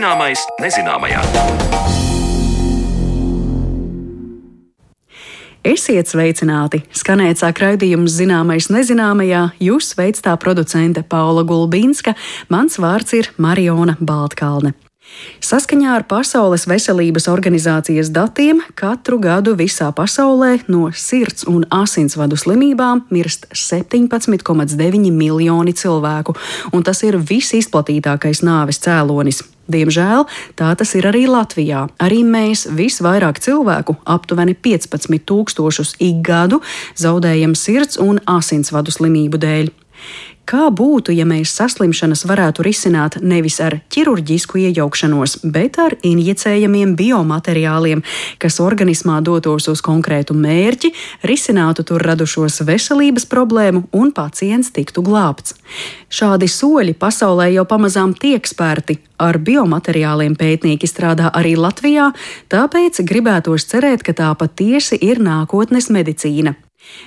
Zināmais nezināmajā. Esiet sveicināti! Skanēt sāk raidījums zināmais nezināmajā, jūs tā producente Paula Gulbīnska, mans vārds ir Mariona Baltkalne. Saskaņā ar Pasaules veselības organizācijas datiem katru gadu visā pasaulē no sirds un asinsvadu slimībām mirst 17,9 miljoni cilvēku, un tas ir visizplatītākais nāves cēlonis. Diemžēl tā tas ir arī Latvijā. Arī mēs visvairāk cilvēku, aptuveni 15 tūkstošus ik gadu, zaudējam sirds un asinsvadu slimību dēļ. Kā būtu, ja mēs saslimšanas varētu risināt nevis ar ķirurģisku iejaukšanos, bet ar injicējamiem biomateriāliem, kas organismā dotos uz konkrētu mērķi, risinātu tur radušos veselības problēmu un pacients tiktu glābts? Šādi soļi pasaulē jau pamazām tiek spērti. Ar biomateriāliem pētnieki strādā arī Latvijā, tāpēc gribētos cerēt, ka tā patiesi ir nākotnes medicīna.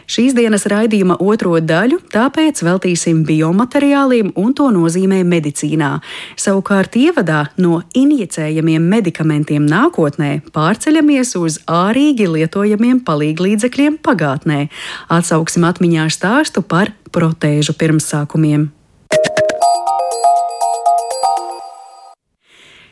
Šīs dienas raidījuma otro daļu tāpēc veltīsim biomateriāliem un to nozīmē medicīnā. Savukārt ievadā no injicējamiem medikamentiem nākotnē pārceļamies uz ārīgi lietojamiem palīglīdzekļiem pagātnē. Atsauksim atmiņā stāstu par protēžu pirmsākumiem.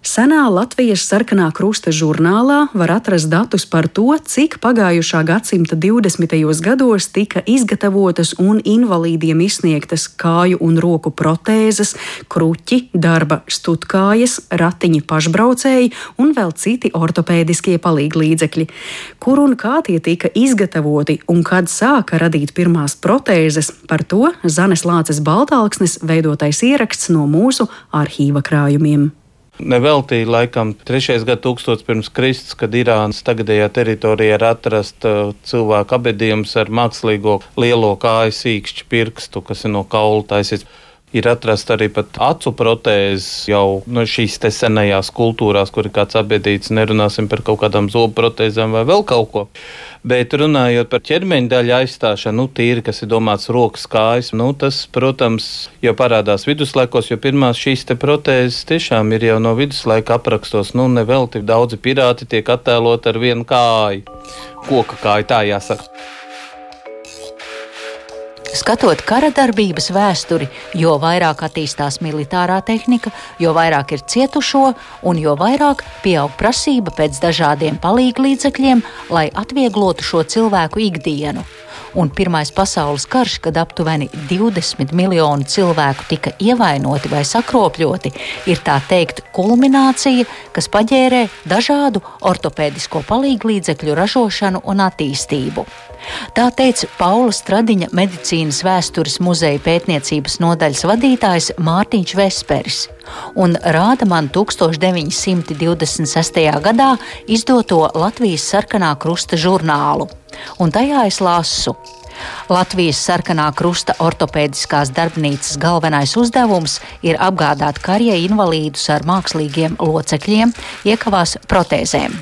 Senā Latvijas sarkanā krusta žurnālā var atrast datus par to, cik pagājušā gadsimta 20. gados tika izgatavotas un invalīdiem izsniegtas kāju un roku protēzes, kruķi, darba stutkājas, ratiņi pašbraucēji un vēl citi ortopēdiskie palīglīdzekļi. Kur un kā tie tika izgatavoti un kad sāka radīt pirmās protēzes, par to Zanes Lāces Baltāksnes veidotais ieraksts no mūsu arhīva krājumiem. Neveltīja laikam 3. gadsimts pirms Kristus, kad Irānas tagadējā teritorijā ir atrasta uh, cilvēku abedījums ar mākslīgo lielo kāju sīkšķu pirkstu, kas ir no kaula taisīts. Ir atrasta arī acu protēzes jau no šīs senajās kultūrās, kur ir kāds abedīts. Nerunāsim par kaut kādām zobu protēzēm vai vēl kaut ko. Bet runājot par ķermeņa daļu aizstāšanu, nu, tīri, kas ir domāts rokas, kājas, nu, tas, protams, jau parādās viduslaikos, jo pirmās šīs protēzes tiešām ir jau no viduslaika aprakstos. Nu, nevelti daudzi pirāti tiek attēlot ar vienu kāju, koka kāju, tā jāsaka. Skatot kara darbības vēsturi, jo vairāk attīstās militārā tehnika, jo vairāk ir cietušo un jo vairāk pieaug prasība pēc dažādiem palīglīdzekļiem, lai atvieglotu šo cilvēku ikdienu un Pirmais pasaules karš, kad aptuveni 20 miljoni cilvēku tika ievainoti vai sakropļoti, ir tā teikt kulminācija, kas paģērē dažādu ortopēdisko palīglīdzekļu ražošanu un attīstību. Tā teica Paula Stradiņa medicīnas vēstures muzeja pētniecības nodaļas vadītājs Mārtiņš Vesperis un rāda man 1926. gadā izdoto Latvijas sarkanā krusta žurnālu. Un tajā es lasu. Latvijas sarkanā krusta ortopēdiskās darbnīcas galvenais uzdevums ir apgādāt karjē invalīdus ar mākslīgiem locekļiem, iekavās protēzēm.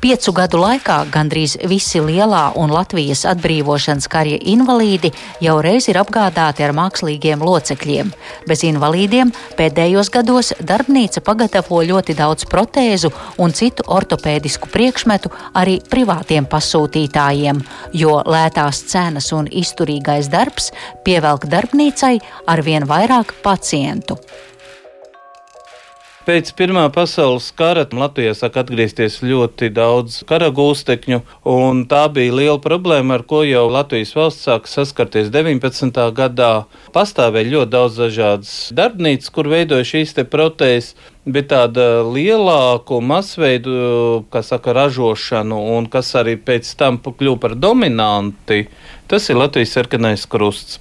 Piecu gadu laikā gandrīz visi lielā un Latvijas atbrīvošanas karja invalīdi jau reiz ir apgādāti ar mākslīgiem locekļiem. Bez invalīdiem pēdējos gados darbnīca pagatavo ļoti daudz protēzu un citu ortopēdisku priekšmetu arī privātiem pasūtītājiem, jo lētās cenas un izturīgais darbs pievelk darbnīcai ar vien vairāk pacientu. Pēc Pirmā pasaules kara Latvijā sāk atgriezties ļoti daudz kara gūstekņu, un tā bija liela problēma, ar ko jau Latvijas valsts sāka saskarties 19. gadā. Pastāvēja ļoti daudz dažādas darbnīcas, kur veidoja šīs te protēzes, bet tāda lielāku masveidu, kā saka, ražošanu, un kas arī pēc tam kļuva par dominanti, tas ir Latvijas sarkanais krusts.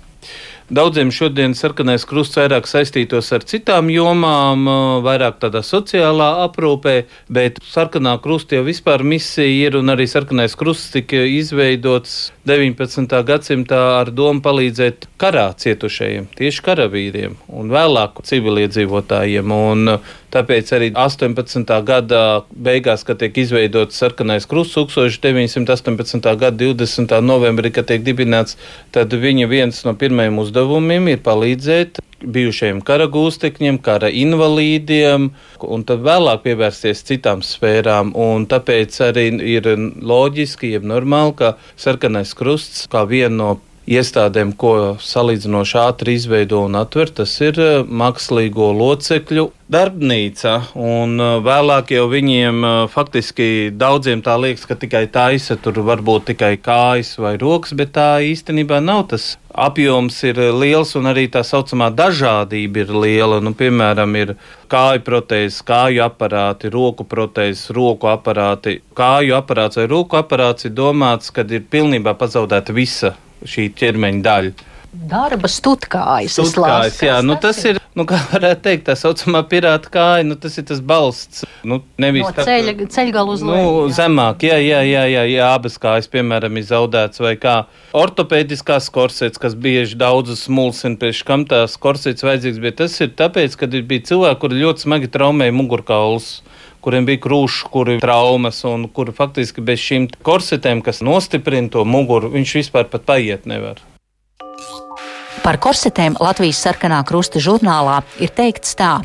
Daudziem šodien sarkanais krusts vairāk saistītos ar citām jomām, vairāk tādā sociālā aprūpē, bet sarkanā krusta jau vispār misija ir un arī sarkanais krusts tika izveidots 19. gadsimtā ar domu palīdzēt karā cietušajiem, tieši karavīriem un vēlāk civiliedzīvotājiem. Un Tāpēc arī 18. gada beigās, kad tiek izveidots sarkanais krusts, 1918. gada 20. novembrī, kad tiek dibināts, tad viņa viens no pirmajiem uzdevumiem ir palīdzēt bijušajiem kara gūstekņiem, kara invalīdiem, un tad vēlāk pievērsties citām sfērām. Un tāpēc arī ir loģiski, jeb normāli, ka sarkanais krusts kā viena no iestādēm, ko salīdzinoši ātri izveido un atver, tas ir eh, mākslīgo locekļu darbnīca. Un eh, vēlāk jau viņiem eh, faktiski daudziem tā liekas, ka tikai taisa tur varbūt tikai kājas vai rokas, bet tā īstenībā nav tas. Apjoms ir liels un arī tā saucamā dažādība ir liela. Nu, piemēram, ir kāju protēzes, kāju aparāti, roku protēzes, roku aparāti. Kāju aparāts vai roku aparāts ir domāts, kad ir pilnībā pazaudēta visa šī ķermeņa daļa. Darba stutkājas. Stutkājas, jā, nu tas ir, nu kā varētu teikt, tā saucamā pirāta kāja, nu tas ir tas balsts. Nu, nevis no ceļa, tā, ceļgalu uz leju. Nu, jā. zemāk, jā, jā, jā, jā, jā, abas kājas, piemēram, ir zaudētas vai kā. Ortopēdiskās korsets, kas bieži daudzus mulsina, priekš kam tās korsets vajadzīgs, bet tas ir tāpēc, ka bija cilvēki, kuri ļoti smagi traumēja mugurkaulus kuriem bija krūšs, kuri traumas, un kuri faktiski bez šīm korsetēm, kas nostiprina to muguru, viņš vispār pat paiet nevar. Par korsetēm Latvijas sarkanā krusta žurnālā ir teikts tā: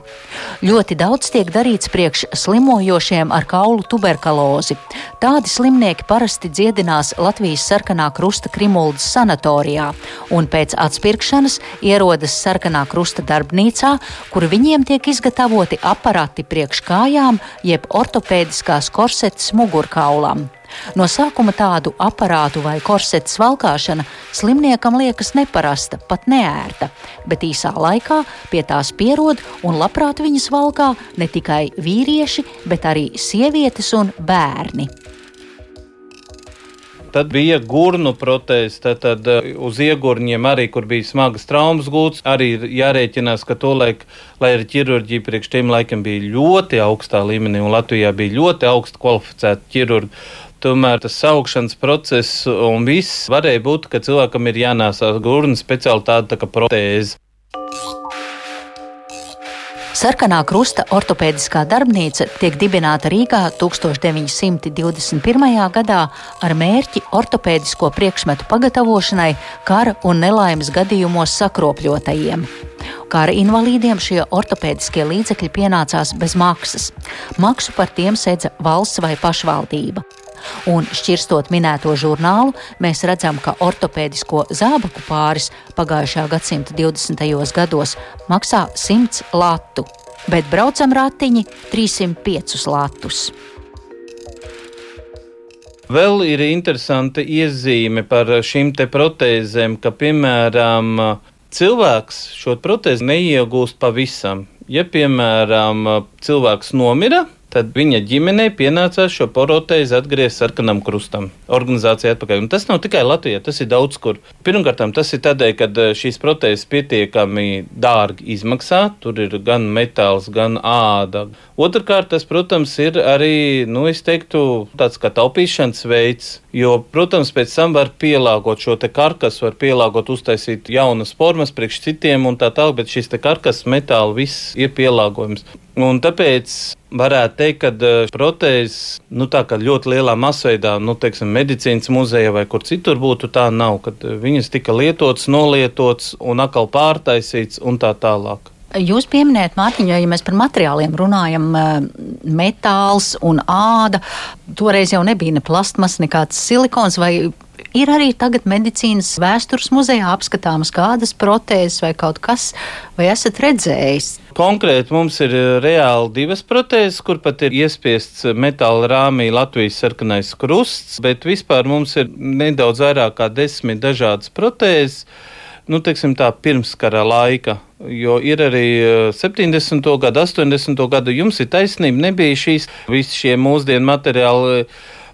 ļoti daudz tiek darīts priekš slimojošiem ar kaulu tuberkulozi. Tādi slimnieki parasti dziedinās Latvijas sarkanā krusta Krimuldas sanatorijā un pēc atspirkšanas ierodas sarkanā krusta darbnīcā, kur viņiem tiek izgatavoti aparati priekš kājām jeb ortopēdiskās korsetes mugurkaulam. No sākuma tādu aparātu vai korsetes valkāšana slimniekam liekas neparasta, pat neērta, bet īsā laikā pie tās pierod un labprāt viņas valkā ne tikai vīrieši, bet arī sievietes un bērni. Tad bija gurnu protēze, tad, tad uh, uz iegurņiem arī, kur bija smagas traumas gūts, arī jārēķinās, ka to laik, lai arī ķirurģija priekš tiem laikam bija ļoti augstā līmenī, un Latvijā bija ļoti augsti kvalificēti ķirurģi tomēr tas augšanas process un viss varēja būt, ka cilvēkam ir jānāsā gurna speciāli tāda tā kā protēze. Sarkanā krusta ortopēdiskā darbnīca tiek dibināta Rīgā 1921. gadā ar mērķi ortopēdisko priekšmetu pagatavošanai kara un nelaimes gadījumos sakropļotajiem. Kara invalīdiem šie ortopēdiskie līdzekļi pienācās bez maksas. Maksu par tiem sedza valsts vai pašvaldība. Un šķirstot minēto žurnālu, mēs redzam, ka ortopēdisko zābaku pāris pagājušā gadsimta 20. gados maksā 100 latu, bet braucam ratiņi 305 latus. Vēl ir interesanta iezīme par šīm protēzēm, ka, piemēram, cilvēks šo protēzi neiegūst pavisam. Ja, piemēram, cilvēks nomira, tad viņa ģimenei pienācās šo poroteizi atgriezt sarkanam krustam, organizācijai atpakaļ. Un tas nav tikai Latvijā, tas ir daudz kur. Pirmkārt, tas ir tādēļ, ka eh, šīs protēzes pietiekami dārgi izmaksā, tur ir gan metāls, gan āda. Otrakārt, tas, protams, ir arī, nu, es teiktu, tāds kā taupīšanas veids, jo, protams, pēc tam var pielāgot šo te karkasu, var pielāgot, uztaisīt jaunas formas priekš citiem un tā tālāk, bet šis te karkas metāli viss ir pielāgojums. Un tāpēc varētu teikt, ka eh, protēzes nu, ļoti lielā masveidā, nu, teiksim, medicīnas muzejā vai kur citur būtu, tā nav. Viņas tika lietotas, nolietotas un atkal pārtaisītas un tā tālāk. Jūs pieminējat, Mārtiņ, ja mēs par materiāliem runājam, eh, metāls un āda, toreiz jau nebija ne plastmas, nekāds silikons vai Ir arī tagad medicīnas vēstures muzejā apskatāmas kādas protēzes vai kaut kas, vai esat redzējis? Konkrēti mums ir eh, reāli divas protēzes, kur pat ir iespiests metāla rāmī Latvijas sarkanais krusts, bet vispār mums ir nedaudz vairāk kā desmit dažādas protēzes. Nu, teiksim tā, pirmskara laika, jo ir arī 70. gada, 80. gada, jums ir taisnība, nebija šīs visi šie mūsdienu materiāli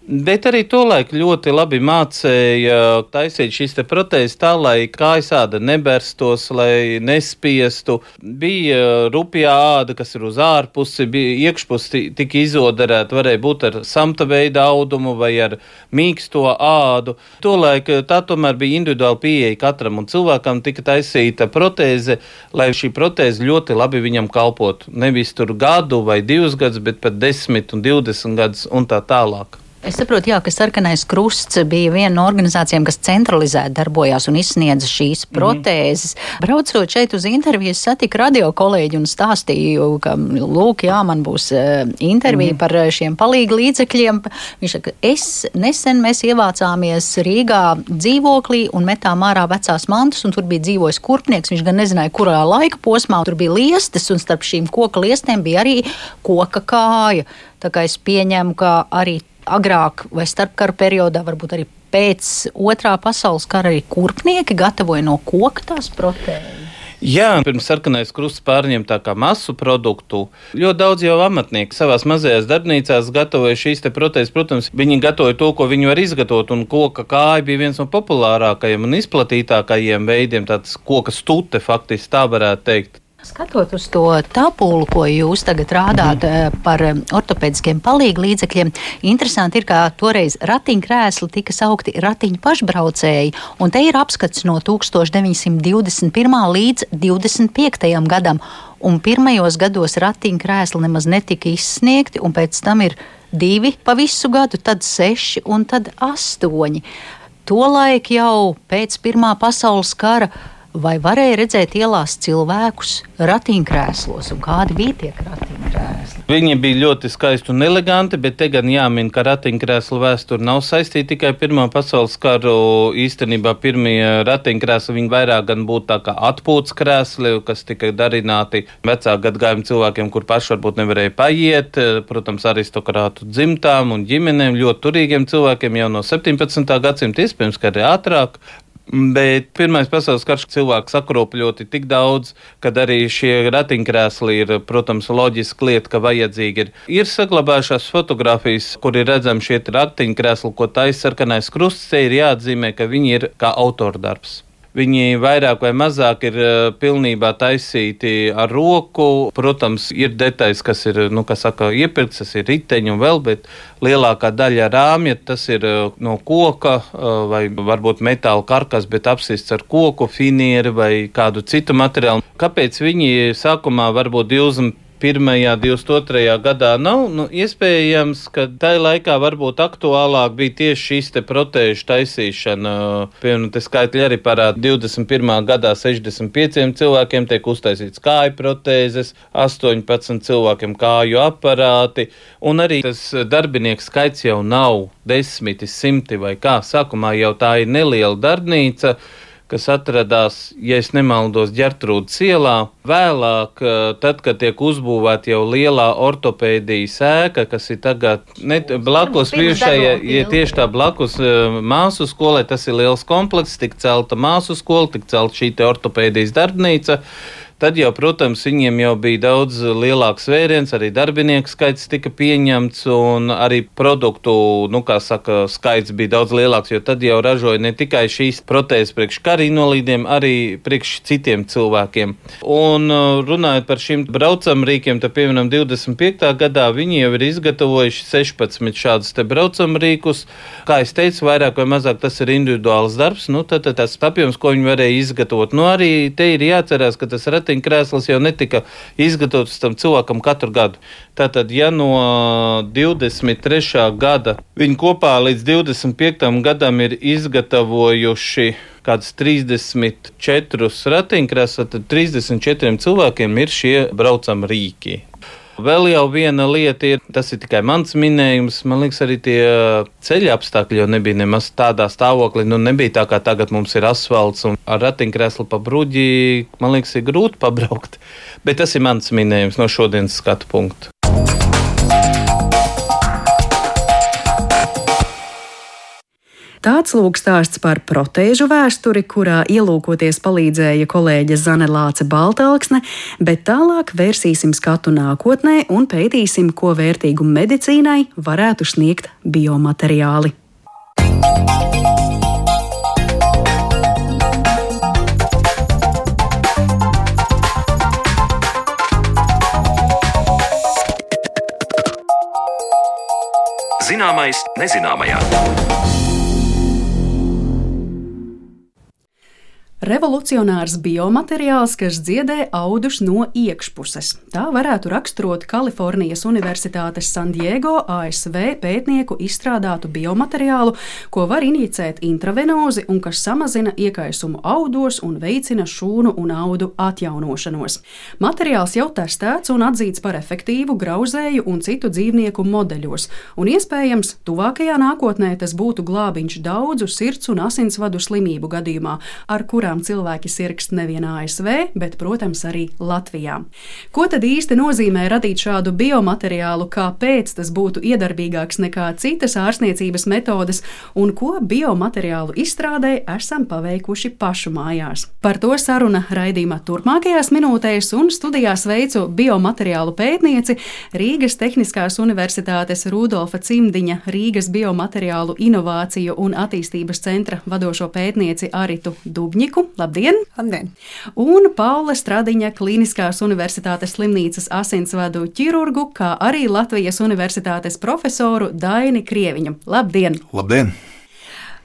Bet arī tolaik ļoti labi mācīja taisīt šīs protēzes tā, lai kājas āda neberstos, lai nespiestu. Bija rupjā āda, kas ir uz ārpusi, bija iekšpusi tika izodarēta, varēja būt ar samta veida audumu vai ar mīksto ādu. Tolaik tā tomēr bija individuāla pieeja katram, un cilvēkam tika taisīta protēze, lai šī protēze ļoti labi viņam kalpotu. Nevis tur gadu vai divus gadus, bet pat desmit un divdesmit gadus un tā tālāk. Es saprotu, jā, ka Sarkanais Krusts bija viena no organizācijām, kas centralizēti darbojās un izsniedza šīs mhm. protēzes. Mm -hmm. Braucot šeit uz interviju, es satiku radio kolēģi un stāstīju, ka, lūk, jā, man būs uh, intervija mm -hmm. par eh, šiem palīgu līdzekļiem. Viņš saka, es nesen mēs ievācāmies Rīgā dzīvoklī un metām ārā vecās mantas, un tur bija dzīvojis kurpnieks. Viņš gan nezināja, kurā laika posmā tur bija liestas, un starp šīm koka liestēm bija arī koka kāja. Tā kā es pieņemu, ka arī agrāk vai starpkara periodā, varbūt arī pēc otrā pasaules kara, arī kurpnieki gatavoja no koka tās protēzes. Jā, pirms sarkanais krusts pārņem tā kā masu produktu. Ļoti daudz jau amatnieki savā mazajās darbnīcās gatavoja šīs protēzes. Protams, viņi gatavoja to, ko viņi var izgatavot, un koka kāja bija viens no populārākajiem un izplatītākajiem veidiem. Tāds koka stute, faktiski tā varētu teikt. Skatot uz to tabulu, ko jūs tagad rādāt mm. par eh, ortopēdiskiem palīgu līdzekļiem, interesanti ir, ka toreiz ratiņkrēsli tika saukti ratiņu pašbraucēji, un te ir apskats no 1921. līdz 25. gadam, un pirmajos gados ratiņkrēsli nemaz netika izsniegti, un pēc tam ir divi pa visu gadu, tad seši un tad astoņi. Tolaik jau pēc Pirmā pasaules kara vai varēja redzēt ielās cilvēkus ratiņkrēslos, un kādi bija tie ratiņkrēsli? Viņi bija ļoti skaisti un eleganti, bet te gan jāmin, ka ratiņkrēslu vēsture nav saistīta tikai Pirmā pasaules karu. Īstenībā pirmie ratiņkrēsli viņi vairāk gan būtu tā kā atpūtas krēsli, kas tika darināti vecāku gadagājumu cilvēkiem, kur paši varbūt nevarēja paiet, protams, aristokrātu dzimtām un ģimenēm, ļoti turīgiem cilvēkiem jau no 17. gadsimta, iespējams, ka arī ātrāk. Bet Pirmais pasaules karš cilvēku sakropļoti tik daudz, ka arī šie ratiņkrēsli ir, protams, loģiski lieta, ka vajadzīgi ir. Ir saglabājušās fotografijas, kur ir redzami šie ratiņkrēsli, ko taisa sarkanais krusts. Te ir jāatzīmē, ka viņi ir kā autordarbs. Viņi vairāk vai mazāk ir uh, pilnībā taisīti ar roku. Protams, ir detaļas, kas ir nu, kas saka, iepirktas, tas ir riteņi un vēl, bet lielākā daļa rāmja tas ir uh, no koka uh, vai varbūt metāla karkas, bet apsists ar koku, finieri vai kādu citu materiālu. Kāpēc viņi sākumā varbūt 20 21. 22. gadā nav. Nu, iespējams, ka tajā laikā varbūt aktuālāk bija tieši šīs protēžu taisīšana. Piemēram, te skaitļi arī parāda 21. gadā 65 cilvēkiem tiek uztaisīts kāju protēzes, 18 cilvēkiem kāju aparāti, un arī tas darbinieku skaits jau nav desmiti, simti vai kā. Sākumā jau tā ir neliela darbnīca kas atradās, ja nemaldos, ģertrūdas ielā. Vēlāk, eh, tad, kad tiek uzbūvēta jau lielā ortopēdijas ēka, kas ir tagad ne, blakus bijušajai, ja tieši tā blakus eh, māsu skolai, tas ir liels komplekss, tik celta māsu skola, tik celta šī ortopēdijas darbnīca. Tad jau, protams, viņiem jau bija daudz lielāks vēriens, arī darbinieku skaits tika pieņemts, un arī produktu nu, saka, skaits bija daudz lielāks, jo tad jau ražoja ne tikai šīs protēzes priekš kara invalīdiem, arī priekš citiem cilvēkiem. Un uh, runājot par šiem braucamrīkiem, tad, piemēram, 25. gadā viņi jau ir izgatavojuši 16 šādus te braucamrīkus. Kā es teicu, vairāk vai mazāk tas ir individuāls darbs, nu, tad, tad tas apjoms, ko viņi varēja izgatavot. Nu, arī te ir jāatcerās, ka tas rati ratiņkrēsls jau netika izgatavots tam cilvēkam katru gadu. Tātad, ja no 23. gada viņi kopā līdz 25. gadam ir izgatavojuši kāds 34 ratiņkrēsli, tad 34 cilvēkiem ir šie braucam rīki. Vēl jau viena lieta ir, tas ir tikai mans minējums. Man liekas, arī tie ceļa apstākļi jau nebija nemaz tādā stāvoklī. Nu, nebija tā kā tagad mums ir asfalts un ar ratiņkrēslu pa bruģi. Man liekas, ir grūti pabraukt. Bet tas ir mans minējums no šodienas skatu punkta. Tāds lūk stāsts par protēžu vēsturi, kurā ielūkoties palīdzēja kolēģe Zane Lāce Baltalksne, bet tālāk vērsīsim skatu nākotnē un pētīsim, ko vērtīgu medicīnai varētu sniegt biomateriāli. Zināmais nezināmajā. Revolucionārs biomateriāls, kas dziedē audus no iekšpuses. Tā varētu raksturot Kalifornijas Universitātes San Diego ASV pētnieku izstrādātu biomateriālu, ko var injicēt intravenozi un kas samazina iekaisumu audos un veicina šūnu un audu atjaunošanos. Materiāls jau testēts un atzīts par efektīvu grauzēju un citu dzīvnieku modeļos, un iespējams, tuvākajā nākotnē tas būtu glābiņš daudzu sirds un asinsvadu slimību gadījumā, ar kurām cilvēki sirgst nevien ASV, bet, protams, arī Latvijā. Ko tad īsti nozīmē radīt šādu biomateriālu, kāpēc tas būtu iedarbīgāks nekā citas ārstniecības metodes, un ko biomateriālu izstrādē esam paveikuši pašu mājās? Par to saruna raidījuma turpmākajās minūtēs, un studijā sveicu biomateriālu pētnieci Rīgas Tehniskās Universitātes Rudolfa Cimdiņa Rīgas biomateriālu inovāciju un attīstības centra vadošo pētnieci Aritu Dubņiku. Labdien! Labdien! Un Paula Stradiņa Kliniskās Universitātes slimnīcas asinsvadu ķirurgu, kā arī Latvijas Universitātes profesoru Daini Krieviņu. Labdien! Labdien!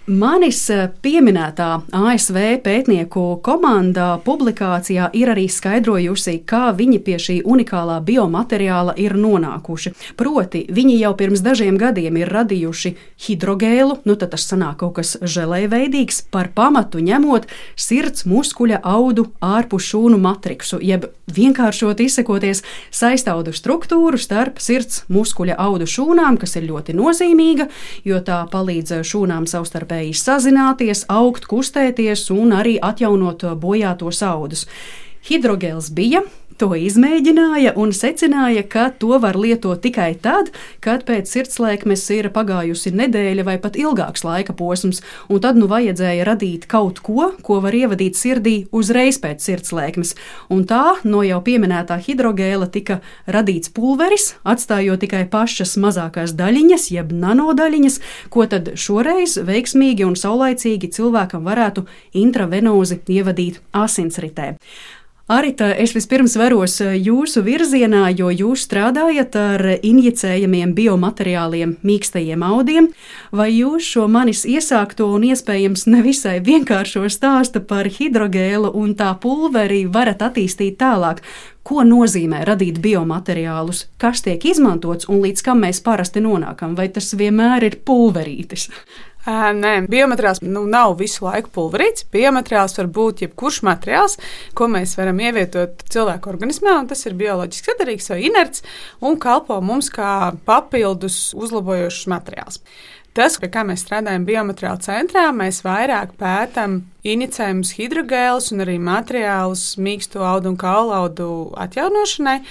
Manis eh, pieminētā ASV pētnieku komanda publikācijā ir arī skaidrojusi, kā viņi pie šī unikālā biomateriāla ir nonākuši. Proti, viņi jau pirms dažiem gadiem ir radījuši hidrogēlu, nu tad tas sanāk kaut kas žēlējveidīgs, par pamatu ņemot sirds muskuļa audu ārpus šūnu matriksu, jeb vienkāršot izsakoties saistaudu struktūru starp sirds muskuļa audu šūnām, kas ir ļoti nozīmīga, jo tā palīdz šūnām savstarpēji savstarpēji sazināties, augt, kustēties un arī atjaunot bojātos audus. Hidrogēls bija, To izmēģināja un secināja, ka to var lietot tikai tad, kad pēc sirdslēkmes ir pagājusi nedēļa vai pat ilgāks laika posms, un tad nu vajadzēja radīt kaut ko, ko var ievadīt sirdī uzreiz pēc sirdslēkmes. Un tā no jau pieminētā hidrogēla tika radīts pulveris, atstājot tikai pašas mazākās daļiņas, jeb nanodaļiņas, ko tad šoreiz veiksmīgi un saulaicīgi cilvēkam varētu intravenozi ievadīt asinsritē. Arita, es vispirms veros eh, jūsu virzienā, jo jūs strādājat ar injicējamiem biomateriāliem, mīkstajiem audiem. Vai jūs šo manis iesākto un iespējams nevisai vienkāršo stāstu par hidrogēlu un tā pulveri varat attīstīt tālāk? Ko nozīmē radīt biomateriālus, kas tiek izmantots un līdz kam mēs parasti nonākam? Vai tas vienmēr ir pulverītis? Nē, biomateriāls nu, nav visu laiku pulverīts. Biomateriāls var būt jebkurš materiāls, ko mēs varam ievietot cilvēku organismā, un tas ir bioloģiski sadarīgs vai inerts un kalpo mums kā papildus uzlabojošs materiāls. Tas, kā mēs strādājam biomateriāla centrā, mēs vairāk pētām inicējumus hidrogēlus un arī materiālus mīksto audu un kaulaudu atjaunošanai.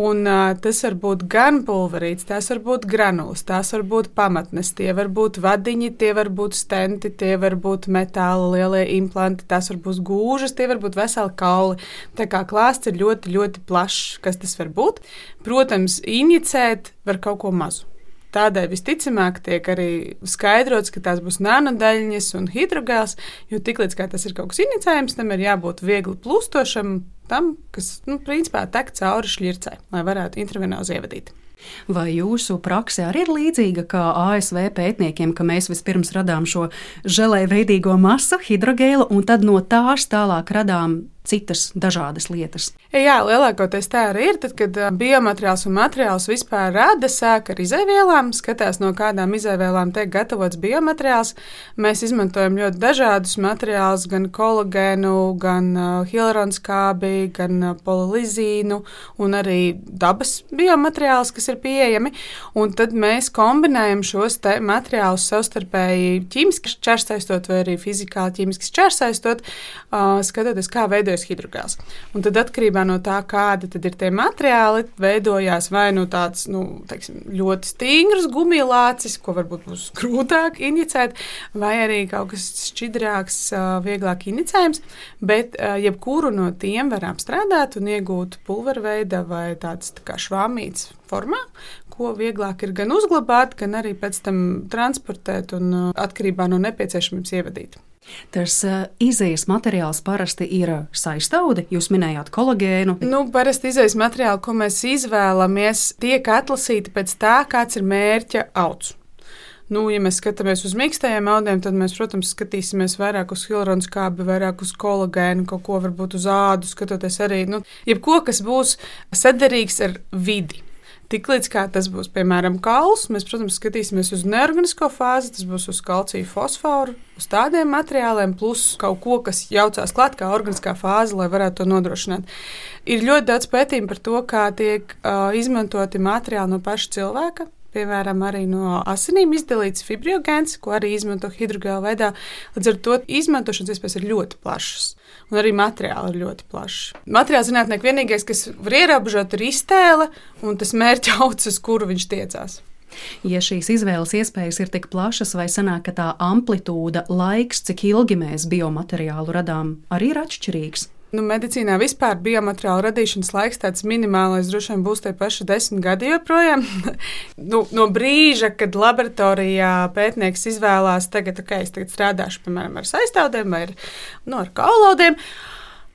Un, uh, tas var būt gan pulverīts, tās var būt granulas, tās var būt pamatnes, tie var būt vadiņi, tie var būt stenti, tie var būt metāla lielie implanti, tās var būt gūžas, tie var būt veseli kauli. Tā kā klāsts ir ļoti, ļoti plašs, kas tas var būt. Protams, injicēt var kaut ko mazu. Tādēļ visticamāk tiek arī skaidrots, ka tās būs nanodaļiņas un hidrogēls, jo tiklīdz tas ir kaut kas inicējams, tam ir jābūt viegli plūstošam, tam, kas, nu, principā tek cauri šķircē, lai varētu intravenozi ievadīt. Vai jūsu prakse arī ir līdzīga kā ASV pētniekiem, ka mēs vispirms radām šo žēlēju veidīgo masu, hidrogēlu, un tad no tās tālāk radām citas dažādas lietas. Jā, lielākoties tā arī ir. Tad, kad biomateriāls un materiāls vispār rada, sāk ar izēvielām, skatās no kādām izēvielām tiek gatavots biomateriāls. Mēs izmantojam ļoti dažādus materiālus, gan kolagēnu, gan hialuronskābi, gan polilizīnu un arī dabas biomateriālus, kas ir pieejami. Un tad mēs kombinējam šos materiālus savstarpēji ķīmiski čērsaistot vai arī fizikāli ķīmiski čērsaistot, skatoties, kā veidojas veidojas hidrogēls. Un tad atkarībā no tā, kādi ir tie materiāli, veidojās vai nu tāds nu, teiksim, ļoti stingrs gumijlācis, ko varbūt būs grūtāk injicēt, vai arī kaut kas šķidrāks, vieglāk injicējams. Bet jebkuru no tiem var apstrādāt un iegūt pulverveida vai tāds tā kā švāmīts formā, ko vieglāk ir gan uzglabāt, gan arī pēc tam transportēt un atkarībā no nepieciešamības ievadīt. Tas uh, izējas materiāls parasti ir saistaudi. Jūs minējāt kolagēnu. Nu, parasti izējas materiāli, ko mēs izvēlamies, tiek atlasīti pēc tā, kāds ir mērķa augs. Nu, ja mēs skatāmies uz mīkstajiem audiem, tad mēs, protams, skatīsimies vairāk uz hilaronu skābi, vairāk uz kolagēnu, kaut ko varbūt uz ādu, skatoties arī, nu, jebko, kas būs saderīgs ar vidi. Tiklīdz tas būs, piemēram, kauls, mēs, protams, skatīsimies uz neorganisko fāzi, tas būs uz kalciju fosforu, uz tādiem materiāliem, plus kaut ko, kas jaucās klāt kā organiskā fāze, lai varētu to nodrošināt. Ir ļoti daudz pētījumu par to, kā tiek uh, izmantoti materiāli no paša cilvēka. Piemēram, arī no asinīm izdalīts fibriogēns, ko arī izmanto hidrogēla veidā. Līdz ar to izmantošanas iespējas ir ļoti plašas un arī materiāli ir ļoti plaši. Materiāla zinātnieki vienīgais, kas var ierobežot, ir iztēle un tas mērķa augs, uz kuru viņš tiecās. Ja šīs izvēles iespējas ir tik plašas, vai sanāk, ka tā amplitūda, laiks, cik ilgi mēs biomateriālu radām, arī ir atšķirīgs? Nu, medicīnā vispār biomateriāla radīšanas laiks tāds minimālais droši vien būs tie paši desmit gadi joprojām. nu, no brīža, kad laboratorijā pētnieks izvēlās, tagad, ok, es tagad strādāšu piemēram ar saistāvdiem vai ar, nu, ar kaulaudiem.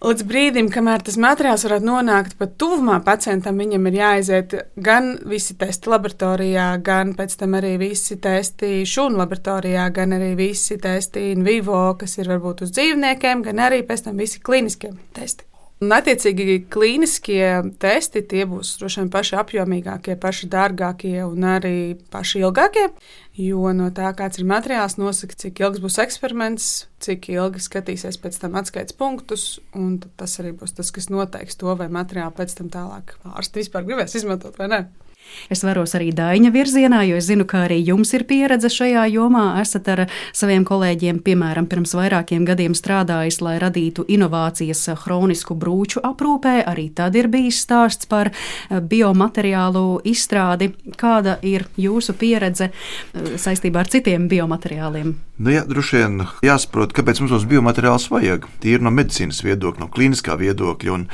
Līdz brīdim, kamēr tas materiāls varētu nonākt pat tuvumā pacientam, viņam ir jāaiziet gan visi testi laboratorijā, gan pēc tam arī visi testi šūnu laboratorijā, gan arī visi testi in vivo, kas ir varbūt uz dzīvniekiem, gan arī pēc tam visi klīniskie testi. Un, attiecīgi, klīniskie testi tie būs droši vien paši apjomīgākie, paši dārgākie un arī paši ilgākie. Jo no tā, kāds ir materiāls, nosaka, cik ilgs būs eksperiments, cik ilgi skatīsies pēc tam atskaites punktus. Tas arī būs tas, kas noteiks to, vai materiālu pēc tam tālāk ārsti vispār gribēs izmantot vai nē. Es varos arī Daņa virzienā, jo es zinu, ka arī jums ir pieredze šajā jomā. Esat ar saviem kolēģiem, piemēram, pirms vairākiem gadiem strādājis, lai radītu inovācijas chronisku brūču aprūpē. Arī tad ir bijis stāsts par eh, biomateriālu izstrādi. Kāda ir jūsu pieredze eh, saistībā ar citiem biomateriāliem? Nu, jā, droši vien jāsaprot, kāpēc mums tos biomateriālus vajag. Tīri no medicīnas viedokļa, no kliniskā viedokļa. Un,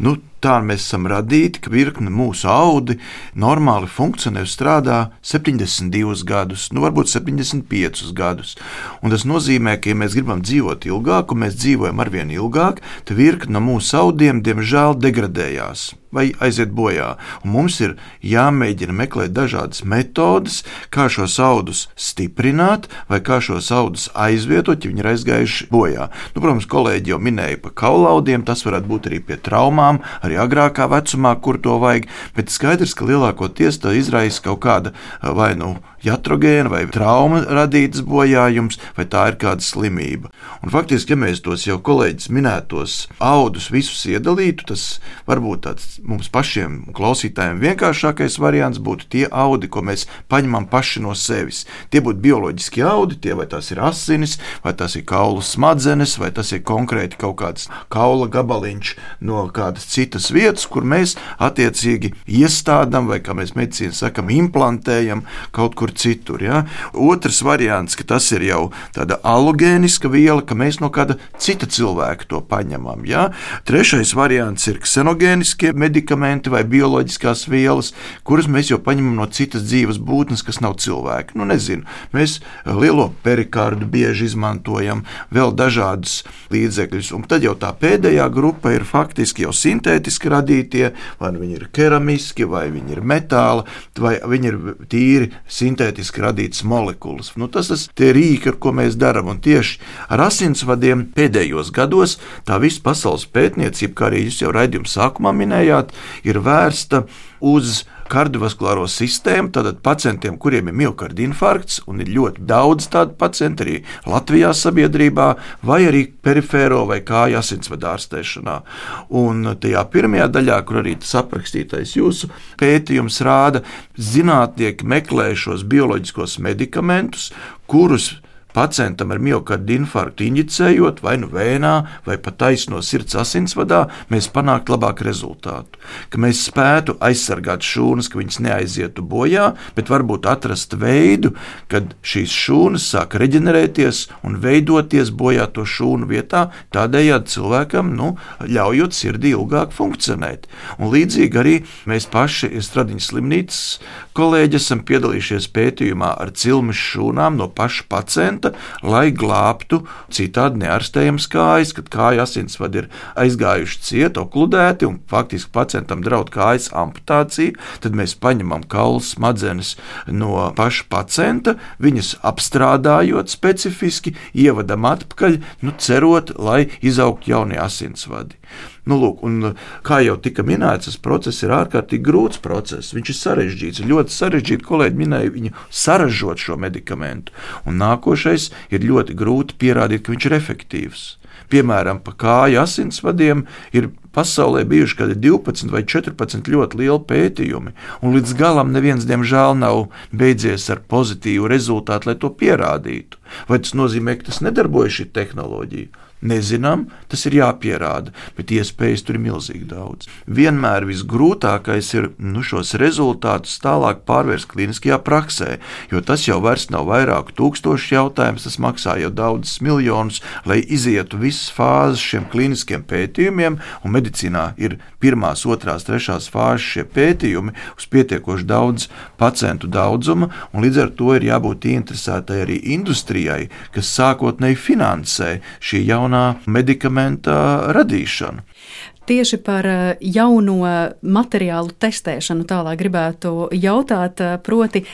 nu, tā mēs esam radīti, ka virkne mūsu audi normāli funkcionē un strādā 72 gadus, nu varbūt 75 gadus. Un tas nozīmē, ka, ja mēs gribam dzīvot ilgāk, un mēs dzīvojam arvien ilgāk, tad virkne no mūsu audiem diemžēl degradējās vai aiziet bojā. Un mums ir jāmēģina meklēt dažādas metodes, kā šos audus stiprināt, vai kā šos audus aizvietot, ja viņi ir aizgājuši bojā. Nu, protams, kolēģi jau minēja par kaulaudiem, tas varētu būt arī pie traumām, arī agrākā vecumā, kur to vajag, bet skaidrs, ka lielākoties tas izraisa kaut kāda vai nu jatrogēna vai trauma radītas bojājums, vai tā ir kāda slimība. Un faktiski, ja mēs tos jau kolēģis minētos audus visus iedalītu, tas varbūt tāds mums pašiem klausītājiem vienkāršākais variants būtu tie audi, ko mēs paņemam paši no sevis. Tie būtu bioloģiski audi, tie vai tās ir asinis, vai tas ir kaulu smadzenes, vai tas ir konkrēti kaut kāds kaula gabaliņš no kādas citas vietas, kur mēs attiecīgi iestādām, vai kā mēs medicīnā sakam, implantējam kaut kur citur. Ja? Otrs variants, ka tas ir jau tāda alogēniska viela, ka mēs no kāda cita cilvēka to paņemam. Ja? Trešais variants ir ksenogēniskie medikamenti vai bioloģiskās vielas, kuras mēs jau paņemam no citas dzīves būtnes, kas nav cilvēki. Nu, nezinu, mēs lielo perikārdu bieži izmantojam, vēl dažādus līdzekļus. Un tad jau tā pēdējā grupa ir faktiski jau sintētiski radītie, vai nu viņi ir keramiski, vai viņi ir metāli, vai viņi ir tīri sintētiski radītas molekulas. Nu, tas ir tie rīki, ar ko mēs darām. Un tieši ar asinsvadiem pēdējos gados tā visa pasaules pētniecība, kā arī jūs jau raidījuma sākumā minējāt, ir vērsta uz kardiovaskulāro sistēmu, tātad pacientiem, kuriem ir miocarda infarkts, un ir ļoti daudz tādu pacientu arī Latvijā sabiedrībā, vai arī perifēro vai kāju asinsvadu ārstēšanā. Un tajā pirmajā daļā, kur arī tas aprakstītais jūsu pētījums rāda, zinātnieki meklē šos bioloģiskos medikamentus, kurus pacientam ar miocarda infarktu injicējot vai nu vēnā, vai pat taisno sirds asinsvadā, mēs panāktu labāku rezultātu. Ka mēs spētu aizsargāt šūnas, ka viņas neaizietu bojā, bet varbūt atrast veidu, kad šīs šūnas sāk reģenerēties un veidoties bojā to šūnu vietā, tādējādi cilvēkam nu, ļaujot sirdī ilgāk funkcionēt. Un līdzīgi arī mēs paši, Stradiņas slimnīcas kolēģi, esam piedalījušies pētījumā ar cilmes šūnām no paša pacienta pacienta, lai glābtu citādi neārstējams kājas, kad kāja asinsvadi ir aizgājuši ciet, okludēti un faktiski pacientam draud kājas amputācija. Tad mēs paņemam kaulu smadzenes no paša pacienta, viņas apstrādājot specifiski, ievadam atpakaļ, nu, cerot, lai izaugtu jaunie asinsvadi. Nu, lūk, un, kā jau tika minēts, tas process ir ārkārtīgi grūts process. Viņš ir sarežģīts, ļoti sarežģīts. Kolēģi minēja, viņu saražot šo medikamentu. Un nākošais ir ļoti grūti pierādīt, ka viņš ir efektīvs. Piemēram, pa kāju asinsvadiem ir pasaulē bijuši kādi 12 vai 14 ļoti lieli pētījumi, un līdz galam neviens, diemžēl, nav beidzies ar pozitīvu rezultātu, lai to pierādītu. Vai tas nozīmē, ka tas nedarbojas šī tehnoloģija? Nezinām, tas ir jāpierāda, bet iespējas tur ir milzīgi daudz. Vienmēr visgrūtākais ir nu, šos rezultātus tālāk pārvērst kliniskajā praksē, jo tas jau nav vairāku tūkstošu jautājums, tas maksā jau daudzus miljonus, lai izietu visas fāzes šiem kliniskiem pētījumiem, un medicīnā ir pirmās, otrās, trešās fāzes šie pētījumi uz pietiekoši daudz pacientu daudzuma, un līdz ar to ir jābūt interesētai arī industrijai, kas sākotnēji finansē šī jaunā jaunā medikamenta radīšanu. Tieši par eh, jauno materiālu testēšanu tālāk gribētu jautāt, eh, proti,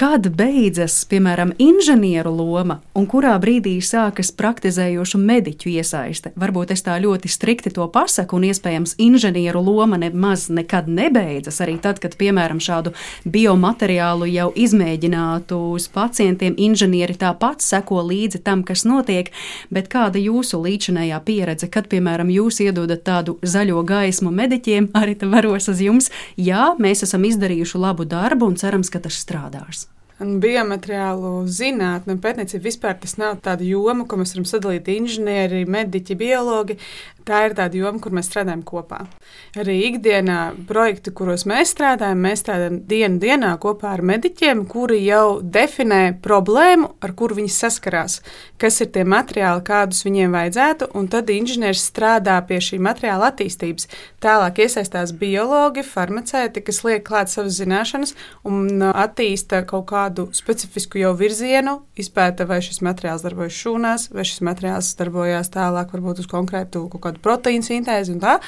Kad beidzas, piemēram, inženieru loma un kurā brīdī sākas praktizējošu mediķu iesaiste? Varbūt es tā ļoti strikti to pasaku, un iespējams, inženieru loma nemaz nekad nebeidzas. Arī tad, kad, piemēram, šādu biomateriālu jau izmēģinātu uz pacientiem, inženieri tāpat seko līdzi tam, kas notiek. Bet kāda jūsu līdzinējā pieredze, kad, piemēram, jūs iedodat tādu zaļo gaismu mediķiem, arī varos uz jums? Jā, mēs esam izdarījuši labu darbu un cerams, ka tas strādās. Biomateriālu zinātne un pētniecība. Vispār tas nav tāda joma, ko mēs varam sadalīt. Inženieri, mediķi, biologi tā ir tāda joma, kur mēs strādājam kopā. Arī ikdienā projekti, kuros mēs strādājam, mēs strādājam dienu dienā kopā ar mediķiem, kuri jau definē problēmu, ar kuru viņi saskarās, kas ir tie materiāli, kādus viņiem vajadzētu, un tad inženieris strādā pie šī materiāla attīstības. Tālāk iesaistās biologi, farmaceiti, kas liek klāt savas zināšanas un attīsta kaut kādu specifisku jau virzienu, izpēta, vai šis materiāls darbojas šūnās, vai šis materiāls darbojas tālāk, varbūt uz konkrētu kaut kādu proteīnu sintēzi un tā.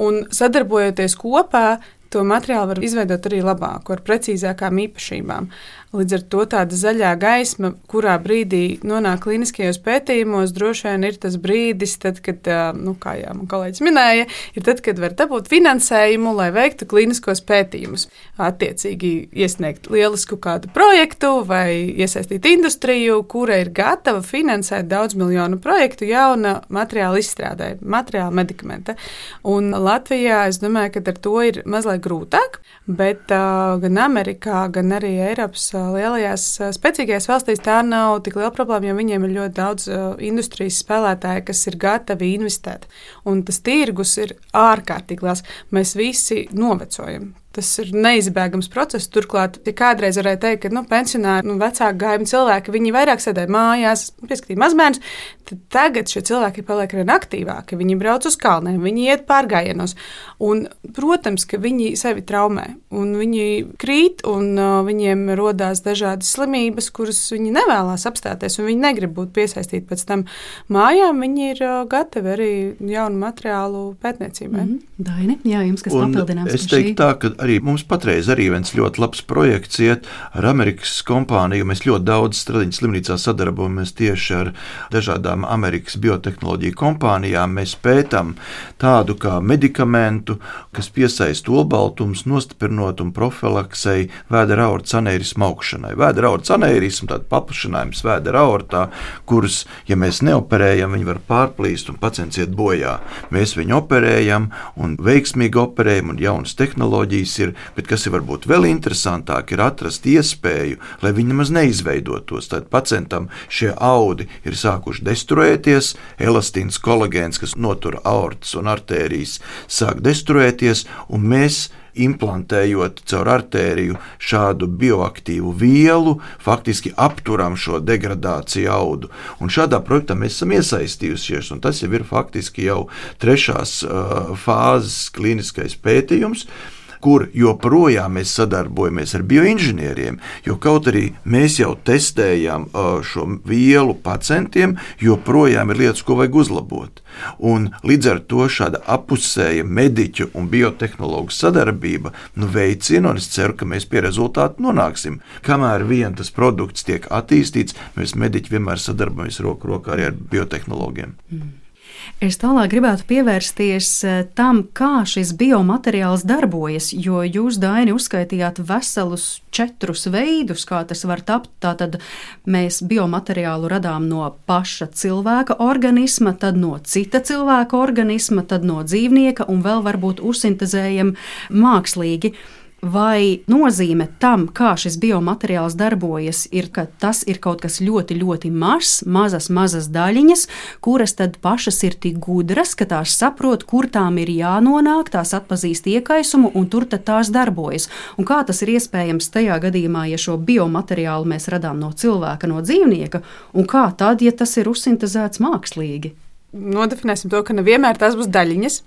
Un sadarbojoties kopā, to materiālu var izveidot arī labāk, ar precīzākām īpašībām. Līdz ar to tāda zaļā gaisma, kurā brīdī nonāk kliniskajos pētījumos, droši vien ir tas brīdis, tad, kad, nu, kā jau man kolēģis minēja, ir tad, kad var dabūt finansējumu, lai veiktu kliniskos pētījumus. Attiecīgi iesniegt lielisku kādu projektu vai iesaistīt industriju, kura ir gatava finansēt daudz miljonu projektu jauna materiāla izstrādē, materiāla medikamenta. Un Latvijā es domāju, ka ar to ir mazliet grūtāk, bet uh, gan Amerikā, gan arī Eiropas lielajās spēcīgajās valstīs tā nav tik liela problēma, jo viņiem ir ļoti daudz industrijas spēlētāju, kas ir gatavi investēt. Un tas tirgus ir ārkārtīgi liels. Mēs visi novecojam. Tas ir neizbēgams process. Turklāt, ja kādreiz varēja teikt, ka nu, pensionāri, nu, vecāki gājumi cilvēki, viņi vairāk sēdēja mājās, pieskatīja mazbērnus, tad tagad šie cilvēki paliek vien aktīvāki. Viņi brauc uz kalniem, viņi iet pārgājienos. Un, protams, ka viņi sevi traumē, un viņi krīt, un uh, viņiem rodās dažādas slimības, kuras viņi nevēlas apstāties, un viņi negrib būt piesaistīti pēc tam mājām. Viņi ir uh, gatavi arī jaunu materiālu pētniecībai. Mm -hmm. Daini, jā, jums kas papildināms? Es teiktu tā, ka arī mums patreiz arī viens ļoti labs projekts iet ar Amerikas kompāniju. Mēs ļoti daudz Stradiņas slimnīcā sadarbojamies tieši ar dažādām Amerikas biotehnoloģiju kompānijām. Mēs pētām tādu kā medikamentu, kas piesaista olbaltums, nostiprinot un profilaksei vēdera aortas anērismu augšanai. Vēdera aortas anērismu, tāda paplašinājums vēdera aortā, kurus, ja mēs neoperējam, viņi var pārplīst un pacients iet bojā. Mēs viņu operējam un veiksmīgi operējam un jaunas tehnoloģijas tehnoloģijas ir, bet kas ir varbūt vēl interesantāk, ir atrast iespēju, lai viņi nemaz neizveidotos. Tad pacientam šie audi ir sākuši destruēties, elastīns kolagēns, kas notur aortas un artērijas, sāk destruēties, un mēs implantējot caur artēriju šādu bioaktīvu vielu, faktiski apturam šo degradāciju audu. Un šādā projektā mēs esam iesaistījušies, un tas jau ir faktiski jau trešās uh, fāzes kliniskais pētījums. Kur joprojām mēs sadarbojamies ar bioinženieriem, jo kaut arī mēs jau testējam šo vielu pacientiem, joprojām ir lietas, ko vajag uzlabot. Un līdz ar to šāda apusēja mediķu un biotehnoloģu sadarbība nu, veicina, un es ceru, ka mēs pie rezultātu nonāksim. Kamēr vien tas produkts tiek attīstīts, mēs mediķi vienmēr sadarbojamies roku rokā arī ar biotehnoloģiem. Mm. Es tālāk gribētu pievērsties eh, tam, kā šis biomateriāls darbojas, jo jūs, Daini, uzskaitījāt veselus četrus veidus, kā tas var tapt. Tātad mēs biomateriālu radām no paša cilvēka organisma, tad no cita cilvēka organisma, tad no dzīvnieka un vēl varbūt uzsintezējam mākslīgi. Vai nozīme tam, kā šis biomateriāls darbojas, ir, ka tas ir kaut kas ļoti, ļoti mazs, mazas, mazas daļiņas, kuras tad pašas ir tik gudras, ka tās saprot, kur tām ir jānonāk, tās atpazīst iekaisumu un tur tās darbojas. Un kā tas ir iespējams tajā gadījumā, ja šo biomateriālu mēs radām no cilvēka, no dzīvnieka, un kā tad, ja tas ir uzsintēzēts mākslīgi? Nodefinēsim to, ka nevienmēr tās būs daļiņas.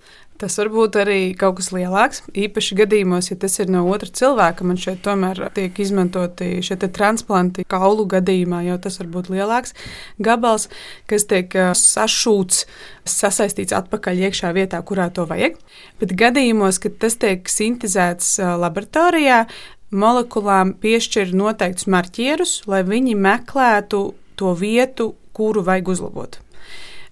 Tas var būt arī kaut kas lielāks. Īpaši gadījumos, ja tas ir no otra cilvēka, man šeit tomēr tiek izmantoti šie transplanti kaulu gadījumā, jo tas var būt lielāks gabals, kas tiek sašūts, sasaistīts atpakaļ iekšā vietā, kurā to vajag. Bet gadījumos, kad tas tiek sintēzēts laboratorijā, molekulām piešķir noteiktus marķierus, lai viņi meklētu to vietu, kuru vajag uzlabot.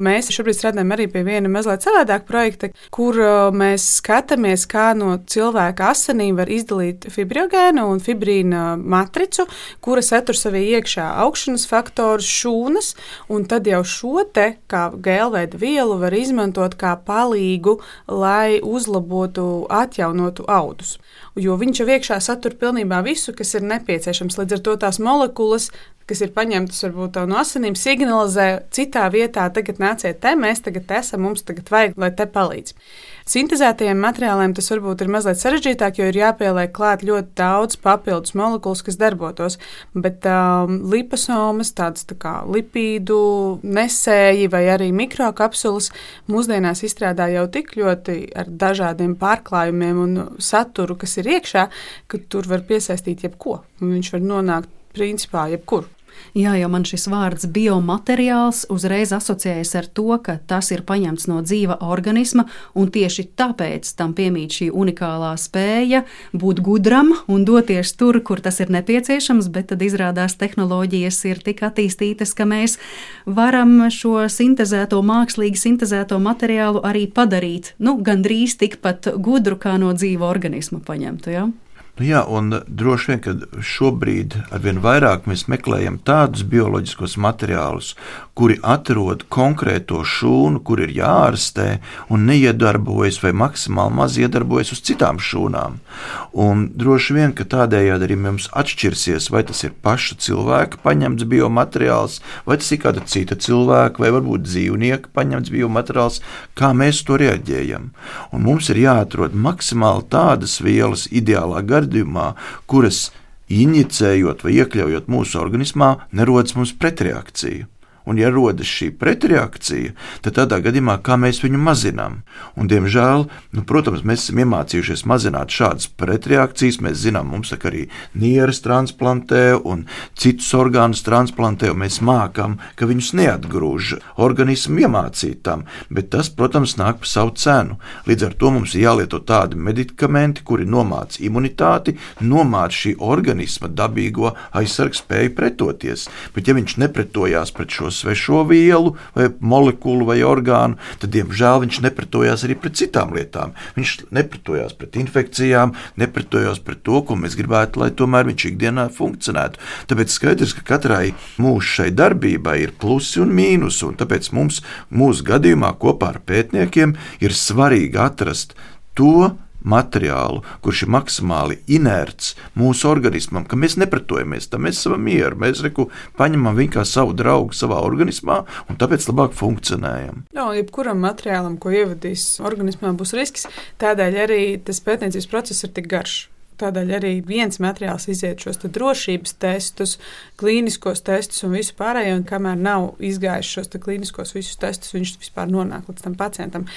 Mēs šobrīd strādājam arī pie viena mazliet savādāka projekta, kur mēs skatāmies, kā no cilvēka asinīm var izdalīt fibrogēnu un fibrīna matricu, kura satur sevī iekšā augšanas faktorus, šūnas, un tad jau šo te kā gēlveida vielu var izmantot kā palīgu, lai uzlabotu, atjaunotu audus jo viņš jau iekšā satur pilnībā visu, kas ir nepieciešams. Līdz ar to tās molekulas kas ir paņemtas varbūt no asinīm, signalizē citā vietā, tagad nāciet te, mēs tagad esam, mums tagad vajag, lai te palīdz. Sintēzētajiem materiāliem tas varbūt ir mazliet sarežģītāk, jo ir jāpieliek klāt ļoti daudz papildus molekulas, kas darbotos. Bet um, liposomas, tādas tā kā lipīdu nesēji vai arī mikrokapsulas mūsdienās izstrādā jau tik ļoti ar dažādiem pārklājumiem un saturu, kas ir iekšā, ka tur var piesaistīt jebko. Viņš var nonākt principā jebkur. Jā, jo man šis vārds biomateriāls uzreiz asociējas ar to, ka tas ir paņemts no dzīva organisma, un tieši tāpēc tam piemīt šī unikālā spēja būt gudram un doties tur, kur tas ir nepieciešams, bet tad izrādās tehnoloģijas ir tik attīstītas, ka mēs varam šo sintēzēto, mākslīgi sintēzēto materiālu arī padarīt nu, gandrīz tikpat gudru kā no dzīva organisma paņemtu. Ja? Nu jā, un droši vien, ka šobrīd arvien vairāk mēs meklējam tādus bioloģiskos materiālus, kuri atrod konkrēto šūnu, kur ir jāārstē un neiedarbojas vai maksimāli maz iedarbojas uz citām šūnām. Un droši vien, ka tādējādi arī mums atšķirsies, vai tas ir paša cilvēka paņemts biomateriāls, vai tas ir kāda cita cilvēka, vai varbūt dzīvnieka paņemts biomateriāls, kā mēs to reaģējam. Un mums ir jāatrod maksimāli tādas vielas ideālā garā gadījumā, kuras injicējot vai iekļaujot mūsu organismā, nerodas mums pretreakcija. Un, ja rodas šī pretreakcija, tad tādā gadījumā kā mēs viņu mazinām? Un, diemžēl, nu, protams, mēs esam iemācījušies mazināt šādas pretreakcijas. Mēs zinām, mums arī nieres transplantē un citus orgānus transplantē, un mēs mākam, ka viņus neatgrūž. Organismu iemācīt tam, bet tas, protams, nāk par savu cenu. Līdz ar to mums ir jālieto tādi medikamenti, kuri nomāca imunitāti, nomāca šī organisma dabīgo aizsargspēju pretoties. Bet, ja viņš nepretojās pret šo svešo vielu, vai molekulu vai orgānu, tad, diemžēl, viņš nepretojās arī pret citām lietām. Viņš nepretojās pret infekcijām, nepretojās pret to, ko mēs gribētu, lai tomēr viņš ikdienā funkcionētu. Tāpēc skaidrs, ka katrai mūsu šai darbībai ir plusi un mīnusi, un tāpēc mums, mūsu gadījumā, kopā ar pētniekiem, ir svarīgi atrast to, materiālu, kurš ir maksimāli inerts mūsu organismam, ka mēs nepratojamies tam, mēs esam mieru, mēs reku paņemam viņu kā savu draugu savā organismā un tāpēc labāk funkcionējam. Jā, jebkuram materiālam, ko ievadīs organismā, būs risks. Tādēļ arī tas pētniecības process ir tik garš. Tādēļ arī viens materiāls iziet šos drošības testus, klīniskos testus un visu pārējo. Un kamēr nav izgājis šos klīniskos visus testus, viņš vispār nonāk līdz tam pacientam.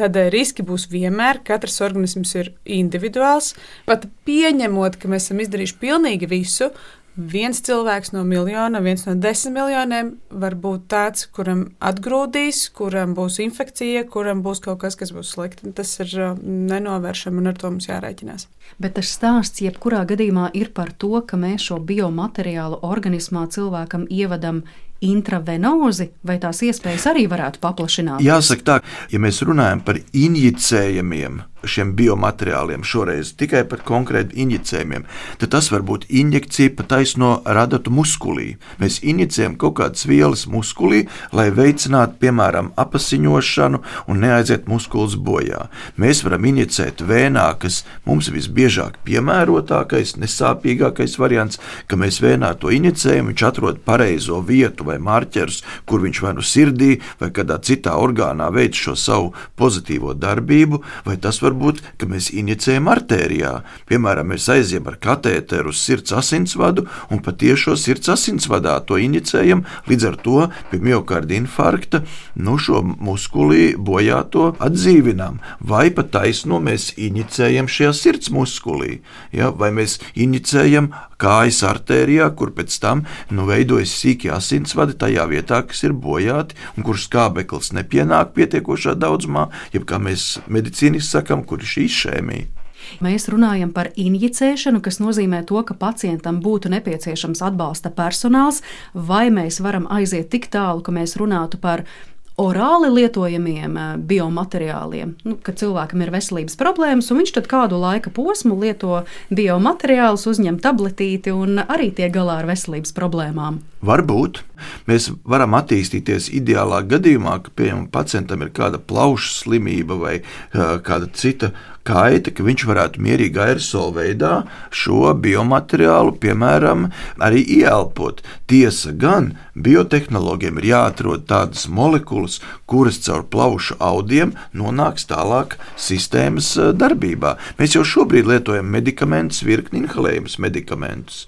Tādēļ riski būs vienmēr. Katrs organisms ir individuāls. Pat pieņemot, ka mēs esam izdarījuši pilnīgi visu, viens cilvēks no miljona, viens no desmit miljoniem var būt tāds, kuram atgrūdīs, kuram būs infekcija, kuram būs kaut kas, kas būs slikti. Tas ir uh, nenovēršami un ar to mums jārēķinās. Bet tas stāsts jebkurā gadījumā ir par to, ka mēs šo biomateriālu organismā cilvēkam ievadam intravenozi, vai tās iespējas arī varētu paplašināt? Jāsaka tā, ja mēs runājam par injicējumiem, šiem biomateriāliem, šoreiz tikai par konkrēti injicējumiem, tad tas var būt injekcija pa taisno radatu muskulī. Mēs injicējam kaut kādas vielas muskulī, lai veicinātu, piemēram, apasiņošanu un neaiziet muskulis bojā. Mēs varam injicēt vēnā, kas mums visbiežāk piemērotākais, nesāpīgākais variants, ka mēs vēnā to injicējam, viņš atrod pareizo vietu vai marķerus, kur viņš vai nu sirdī vai kādā citā orgānā veic šo savu pozitīvo darbību, vai tas var būt, ka mēs injicējam artērijā. Piemēram, mēs aizjām ar katēteru uz sirds asinsvadu un patiešo sirds asinsvadā to injicējam, līdz ar to pie miocarda infarkta nu, šo muskulī bojāto atdzīvinām. Vai pat taisno mēs injicējam šajā sirds muskulī, ja? vai mēs injicējam kājas artērijā, kur pēc tam nu, veidojas sīki asinsvadi tajā vietā, kas ir bojāti un kur skābeklis nepienāk pietiekošā daudzumā, jeb kā mēs medicīniski sakam, kur ir šī izšēmija. Mēs runājam par injicēšanu, kas nozīmē to, ka pacientam būtu nepieciešams atbalsta personāls, vai mēs varam aiziet tik tālu, ka mēs runātu par orāli lietojamiem eh, biomateriāliem, nu, kad cilvēkam ir veselības problēmas, un viņš tad kādu laika posmu lieto biomateriālus, uzņem tabletīti un arī tiek galā ar veselības problēmām. Varbūt mēs varam attīstīties ideālā gadījumā, ka piemēram pacientam ir kāda plaušu slimība vai uh, kāda cita kaita, ka viņš varētu mierīgi aerosola veidā šo biomateriālu, piemēram, arī ieelpot. Tiesa gan biotehnoloģiem ir jāatrod tādas molekulas, kuras caur plaušu audiem nonāks tālāk sistēmas darbībā. Mēs jau šobrīd lietojam medikamentus, virkni inhalējumus medikamentus.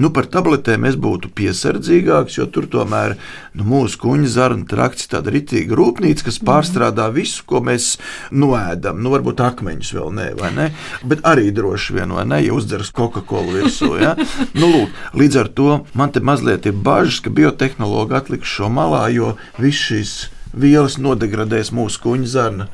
Nu, par tabletēm es būtu piesardzīgs vērtīgāks, jo tur tomēr nu, mūsu kuģa zarnu trakts ir tāda ritīga rūpnīca, kas pārstrādā visu, ko mēs noēdam. Nu, varbūt akmeņus vēl ne, vai ne? Bet arī droši vien, vai ne, ja uzdzers Coca-Cola virsū. Ja? Nu, lūk, līdz ar to man te mazliet ir bažas, ka biotehnologi atliks šo malā, jo viss šis vielas nodegradēs mūsu kuģa zarna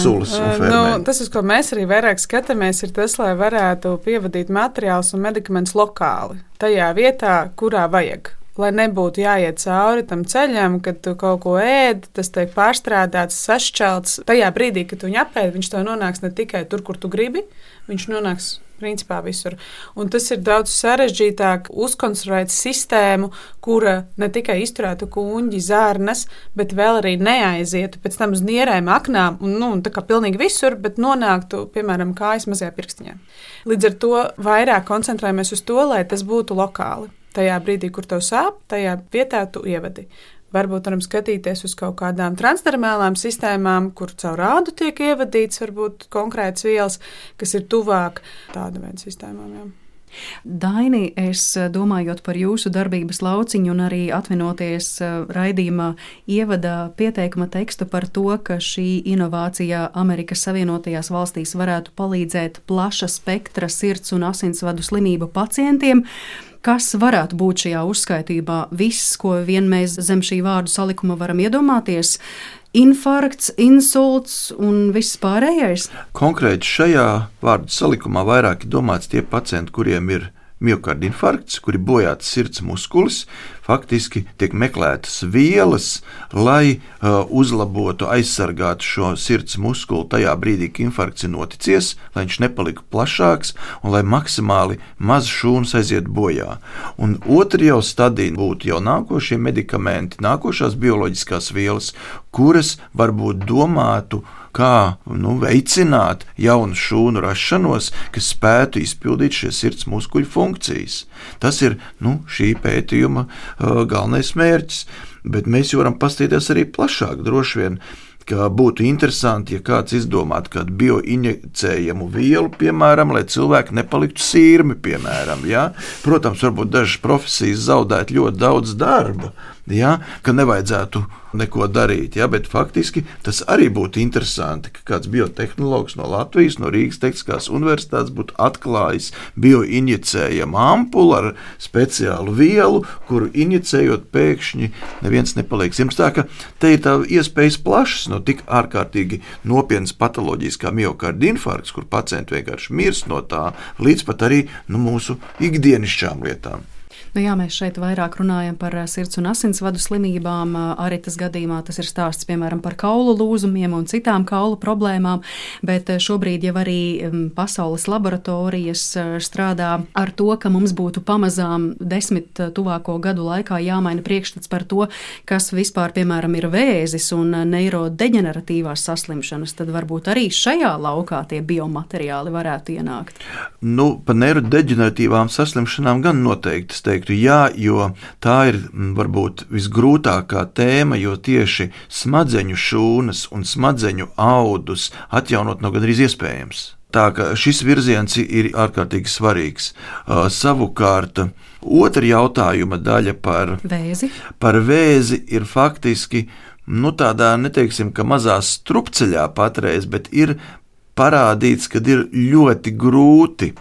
sulas. Nu, tas, uz ko mēs arī vairāk skatāmies, ir tas, lai varētu pievadīt materiālus un medikamentus lokāli, tajā vietā, kurā vajag lai nebūtu jāiet cauri tam ceļam, kad tu kaut ko ēd, tas tiek pārstrādāts, sašķelts. Tajā brīdī, kad tu viņu apēdi, viņš to nonāks ne tikai tur, kur tu gribi, viņš nonāks principā visur. Un tas ir daudz sarežģītāk uzkonstruēt sistēmu, kura ne tikai izturētu kuģi, zārnas, bet vēl arī neaizietu pēc tam uz nierēm, aknām un nu, tā kā pilnīgi visur, bet nonāktu, piemēram, kājas mazajā pirkstiņā. Līdz ar to vairāk koncentrējamies uz to, lai tas būtu lokāli tajā brīdī, kur tev sāp, tajā vietā tu ievadi. Varbūt varam skatīties uz kaut kādām transdermālām sistēmām, kur caur rādu tiek ievadīts varbūt konkrēts vielas, kas ir tuvāk tāda veida sistēmām. Jā. Daini, es domājot par jūsu darbības lauciņu un arī atvinoties eh, raidījumā ievada pieteikuma tekstu par to, ka šī inovācija Amerikas Savienotajās valstīs varētu palīdzēt plaša spektra sirds un asinsvadu slimību pacientiem. Kas varētu būt šajā uzskaitībā? Viss, ko vien mēs zem šī vārdu salikuma varam iedomāties, infarkts, insults un viss pārējais? Konkrēti šajā vārdu salikumā vairāk ir domāts tie pacienti, kuriem ir miocarda infarkts, kur ir bojāts sirds muskulis, faktiski tiek meklētas vielas, lai uh, uzlabotu, aizsargātu šo sirds muskuli tajā brīdī, kad infarkts ir noticis, lai viņš nepalika plašāks un lai maksimāli maz šūnas aiziet bojā. Un otra jau stadija būtu jau nākošie medikamenti, nākošās bioloģiskās vielas, kuras varbūt domātu, kā nu, veicināt jaunu šūnu rašanos, kas spētu izpildīt šīs sirds muskuļu funkcijas. Tas ir nu, šī pētījuma uh, galvenais mērķis. Bet mēs varam paskatīties arī plašāk. Droši vien ka būtu interesanti, ja kāds izdomātu kādu bioinjicējumu vielu, piemēram, lai cilvēki nepaliktu sīrmi, piemēram. Ja? Protams, varbūt dažas profesijas zaudētu ļoti daudz darba, ja? ka nevajadzētu neko darīt. Ja? Bet faktiski tas arī būtu interesanti, ka kāds biotehnoloģis no Latvijas, no Rīgas Tehniskās Universitātes būtu atklājis bioinjicējumu ampuli ar speciālu vielu, kuru injicējot pēkšņi neviens nepaliek sirds. Tā ka te ir tā iespējas plašas no tik ārkārtīgi nopietnas patoloģijas kā miocarda infarkts, kur pacienti vienkārši mirst no tā, līdz pat arī nu, mūsu ikdienišķām lietām. Nu, jā, mēs šeit vairāk runājam par eh, sirds un asinsvadu slimībām. Eh, arī tas gadījumā tas ir stāsts piemēram par kaulu lūzumiem un citām kaulu problēmām, bet eh, šobrīd jau arī mm, pasaules laboratorijas strādā ar to, ka mums būtu pamazām desmit tuvāko gadu laikā jāmaina priekšstats par to, kas vispār, piemēram, ir vēzis un neirodeģeneratīvās saslimšanas. Tad varbūt arī šajā laukā tie biomateriāli varētu ienākt. Nu, par neirodeģeneratīvām saslimšanām gan noteikti teiktu, jā, jo tā ir mm, varbūt visgrūtākā tēma, jo tieši smadzeņu šūnas un smadzeņu audus atjaunot nav gandrīz iespējams. Tā kā šis virziens ir ārkārtīgi svarīgs. Savukārt, otra jautājuma daļa par vēzi, par vēzi ir faktiski nu, tādā, neteiksim, ka mazā strupceļā patreiz, bet ir parādīts, ka ir ļoti grūti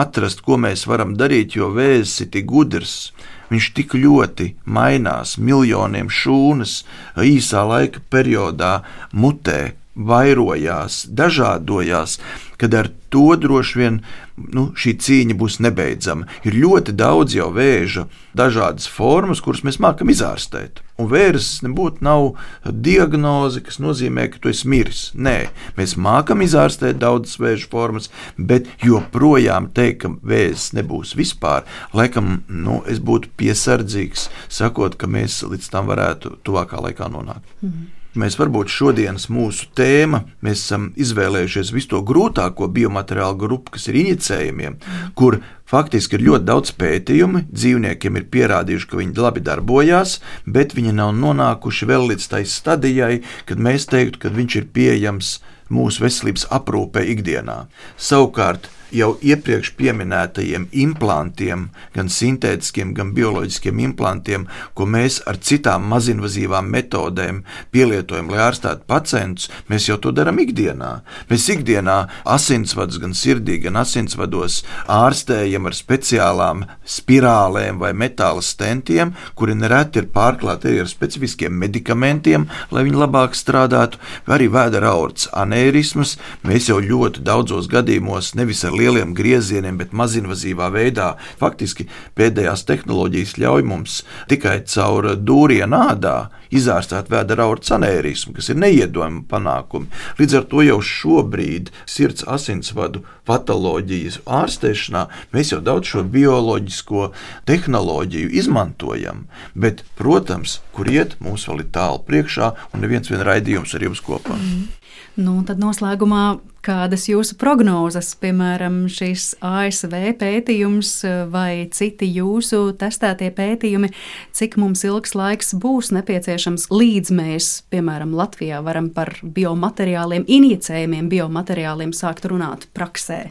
atrast, ko mēs varam darīt, jo vēzis ir tik gudrs. Viņš tik ļoti mainās, miljoniem šūnas īsā laika periodā mutē, vairojās, dažādojās, kad ar to droši vien nu, šī cīņa būs nebeidzama. Ir ļoti daudz jau vēža, dažādas formas, kuras mēs mākam izārstēt. Un vērs nebūtu nav diagnoze, kas nozīmē, ka tu esi miris. Nē, mēs mākam izārstēt daudzas vēža formas, bet joprojām teikt, ka vēzis nebūs vispār, laikam nu, es būtu piesardzīgs, sakot, ka mēs līdz tam varētu tuvākā laikā nonākt. Mm. Mēs varbūt šodienas mūsu tēma, mēs esam izvēlējušies visu to grūtāko biomateriālu grupu, kas ir injicējumiem, kur faktiski ir ļoti daudz pētījumu. Dzīvniekiem ir pierādījuši, ka viņi labi darbojās, bet viņi nav nonākuši vēl līdz tai stadijai, kad mēs teiktu, ka viņš ir pieejams mūsu veselības aprūpē ikdienā. Savukārt, jau iepriekš minētajiem implantiem, gan sintētiskiem, gan bioloģiskiem implantiem, ko mēs ar citām mazinvazīvām metodēm pielietojam, lai ārstētu pacientus, mēs jau to darām ikdienā. Mēs ikdienā asinsvadus, gan sirdī, gan asinsvados ārstējam ar speciālām spirālēm vai metāla stentiem, kuri nereti ir pārklāti arī ar specifiskiem medikamentiem, lai viņi labāk strādātu, vai arī vēdera aortas anērismas. Mēs jau ļoti daudzos gadījumos nevis ar lieliem griezieniem, bet mazinvazīvā veidā. Faktiski pēdējās tehnoloģijas ļauj mums tikai caur dūrienu ādā izārstēt vēdera aortas anērismu, kas ir neiedomājami panākumi. Līdz ar to jau šobrīd sirds asinsvadu patoloģijas ārstēšanā mēs jau daudz šo bioloģisko tehnoloģiju izmantojam, bet, protams, kur iet, mums vēl ir tālu priekšā, un neviens vien raidījums ar jums kopā. Mm. Nu, tad noslēgumā kādas jūsu prognozes, piemēram, šis ASV pētījums vai citi jūsu testētie pētījumi, cik mums ilgs laiks būs nepieciešams, līdz mēs, piemēram, Latvijā varam par biomateriāliem, injicējumiem biomateriāliem sākt runāt praksē?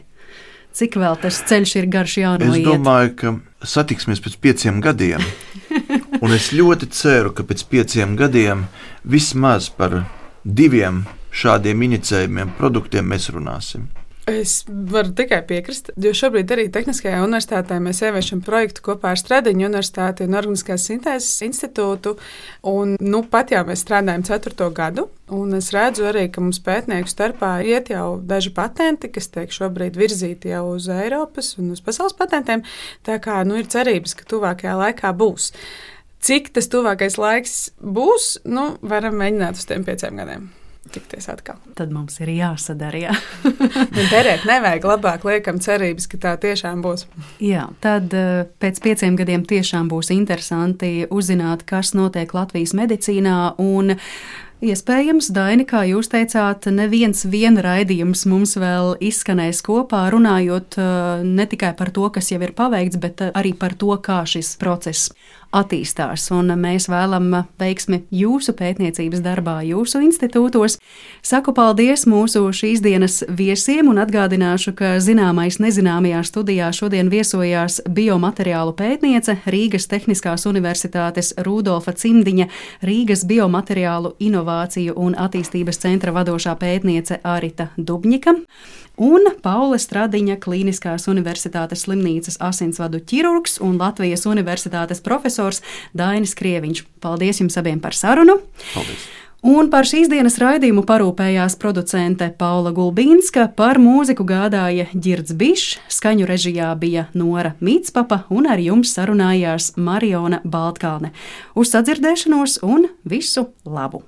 Cik vēl tas ceļš ir garš jānoiet? Es domāju, ka satiksimies pēc pieciem gadiem. Un es ļoti ceru, ka pēc pieciem gadiem vismaz par diviem šādiem inicējumiem produktiem mēs runāsim. Es varu tikai piekrist, jo šobrīd arī Tehniskajā universitātē mēs ieviešam projektu kopā ar Stradiņu universitāti un Organiskās sintēzes institūtu. Un, nu, pat jau mēs strādājam ceturto gadu, un es redzu arī, ka mums pētnieku starpā iet jau daži patenti, kas tiek šobrīd virzīti jau uz Eiropas un uz pasaules patentiem. Tā kā nu, ir cerības, ka tuvākajā laikā būs. Cik tas tuvākais laiks būs, nu, varam mēģināt uz tiem pieciem gadiem tikties atkal. Tad mums ir jāsadara. Jā. Derēt nevajag, labāk liekam cerības, ka tā tiešām būs. Jā, tad eh, pēc pieciem gadiem tiešām būs interesanti uzzināt, kas notiek Latvijas medicīnā. Un Iespējams, Daini, kā jūs teicāt, neviens viena raidījums mums vēl izskanēs kopā, runājot uh, ne tikai par to, kas jau ir paveikts, bet uh, arī par to, kā šis process attīstās. Un mēs vēlam veiksmi jūsu pētniecības darbā, jūsu institūtos. Saku paldies mūsu šīs dienas viesiem un atgādināšu, ka zināmais nezināmajā studijā šodien viesojās biomateriālu pētniece Rīgas Tehniskās Universitātes Rudolfa Cimdiņa, Rīgas biomateriālu inovāciju un attīstības centra vadošā pētniece Arita Dubņika un Paula Stradiņa Kliniskās Universitātes slimnīcas asinsvadu ķirurgs un Latvijas Universitātes profesors Dainis Krieviņš. Paldies jums abiem par sarunu! Paldies! Un par šīs dienas raidījumu parūpējās producente Paula Gulbīnska, par mūziku gādāja Girds Bišs, skaņu režijā bija Nora Mītspapa un ar jums sarunājās Mariona Baltkalne. Uz sadzirdēšanos un visu labu!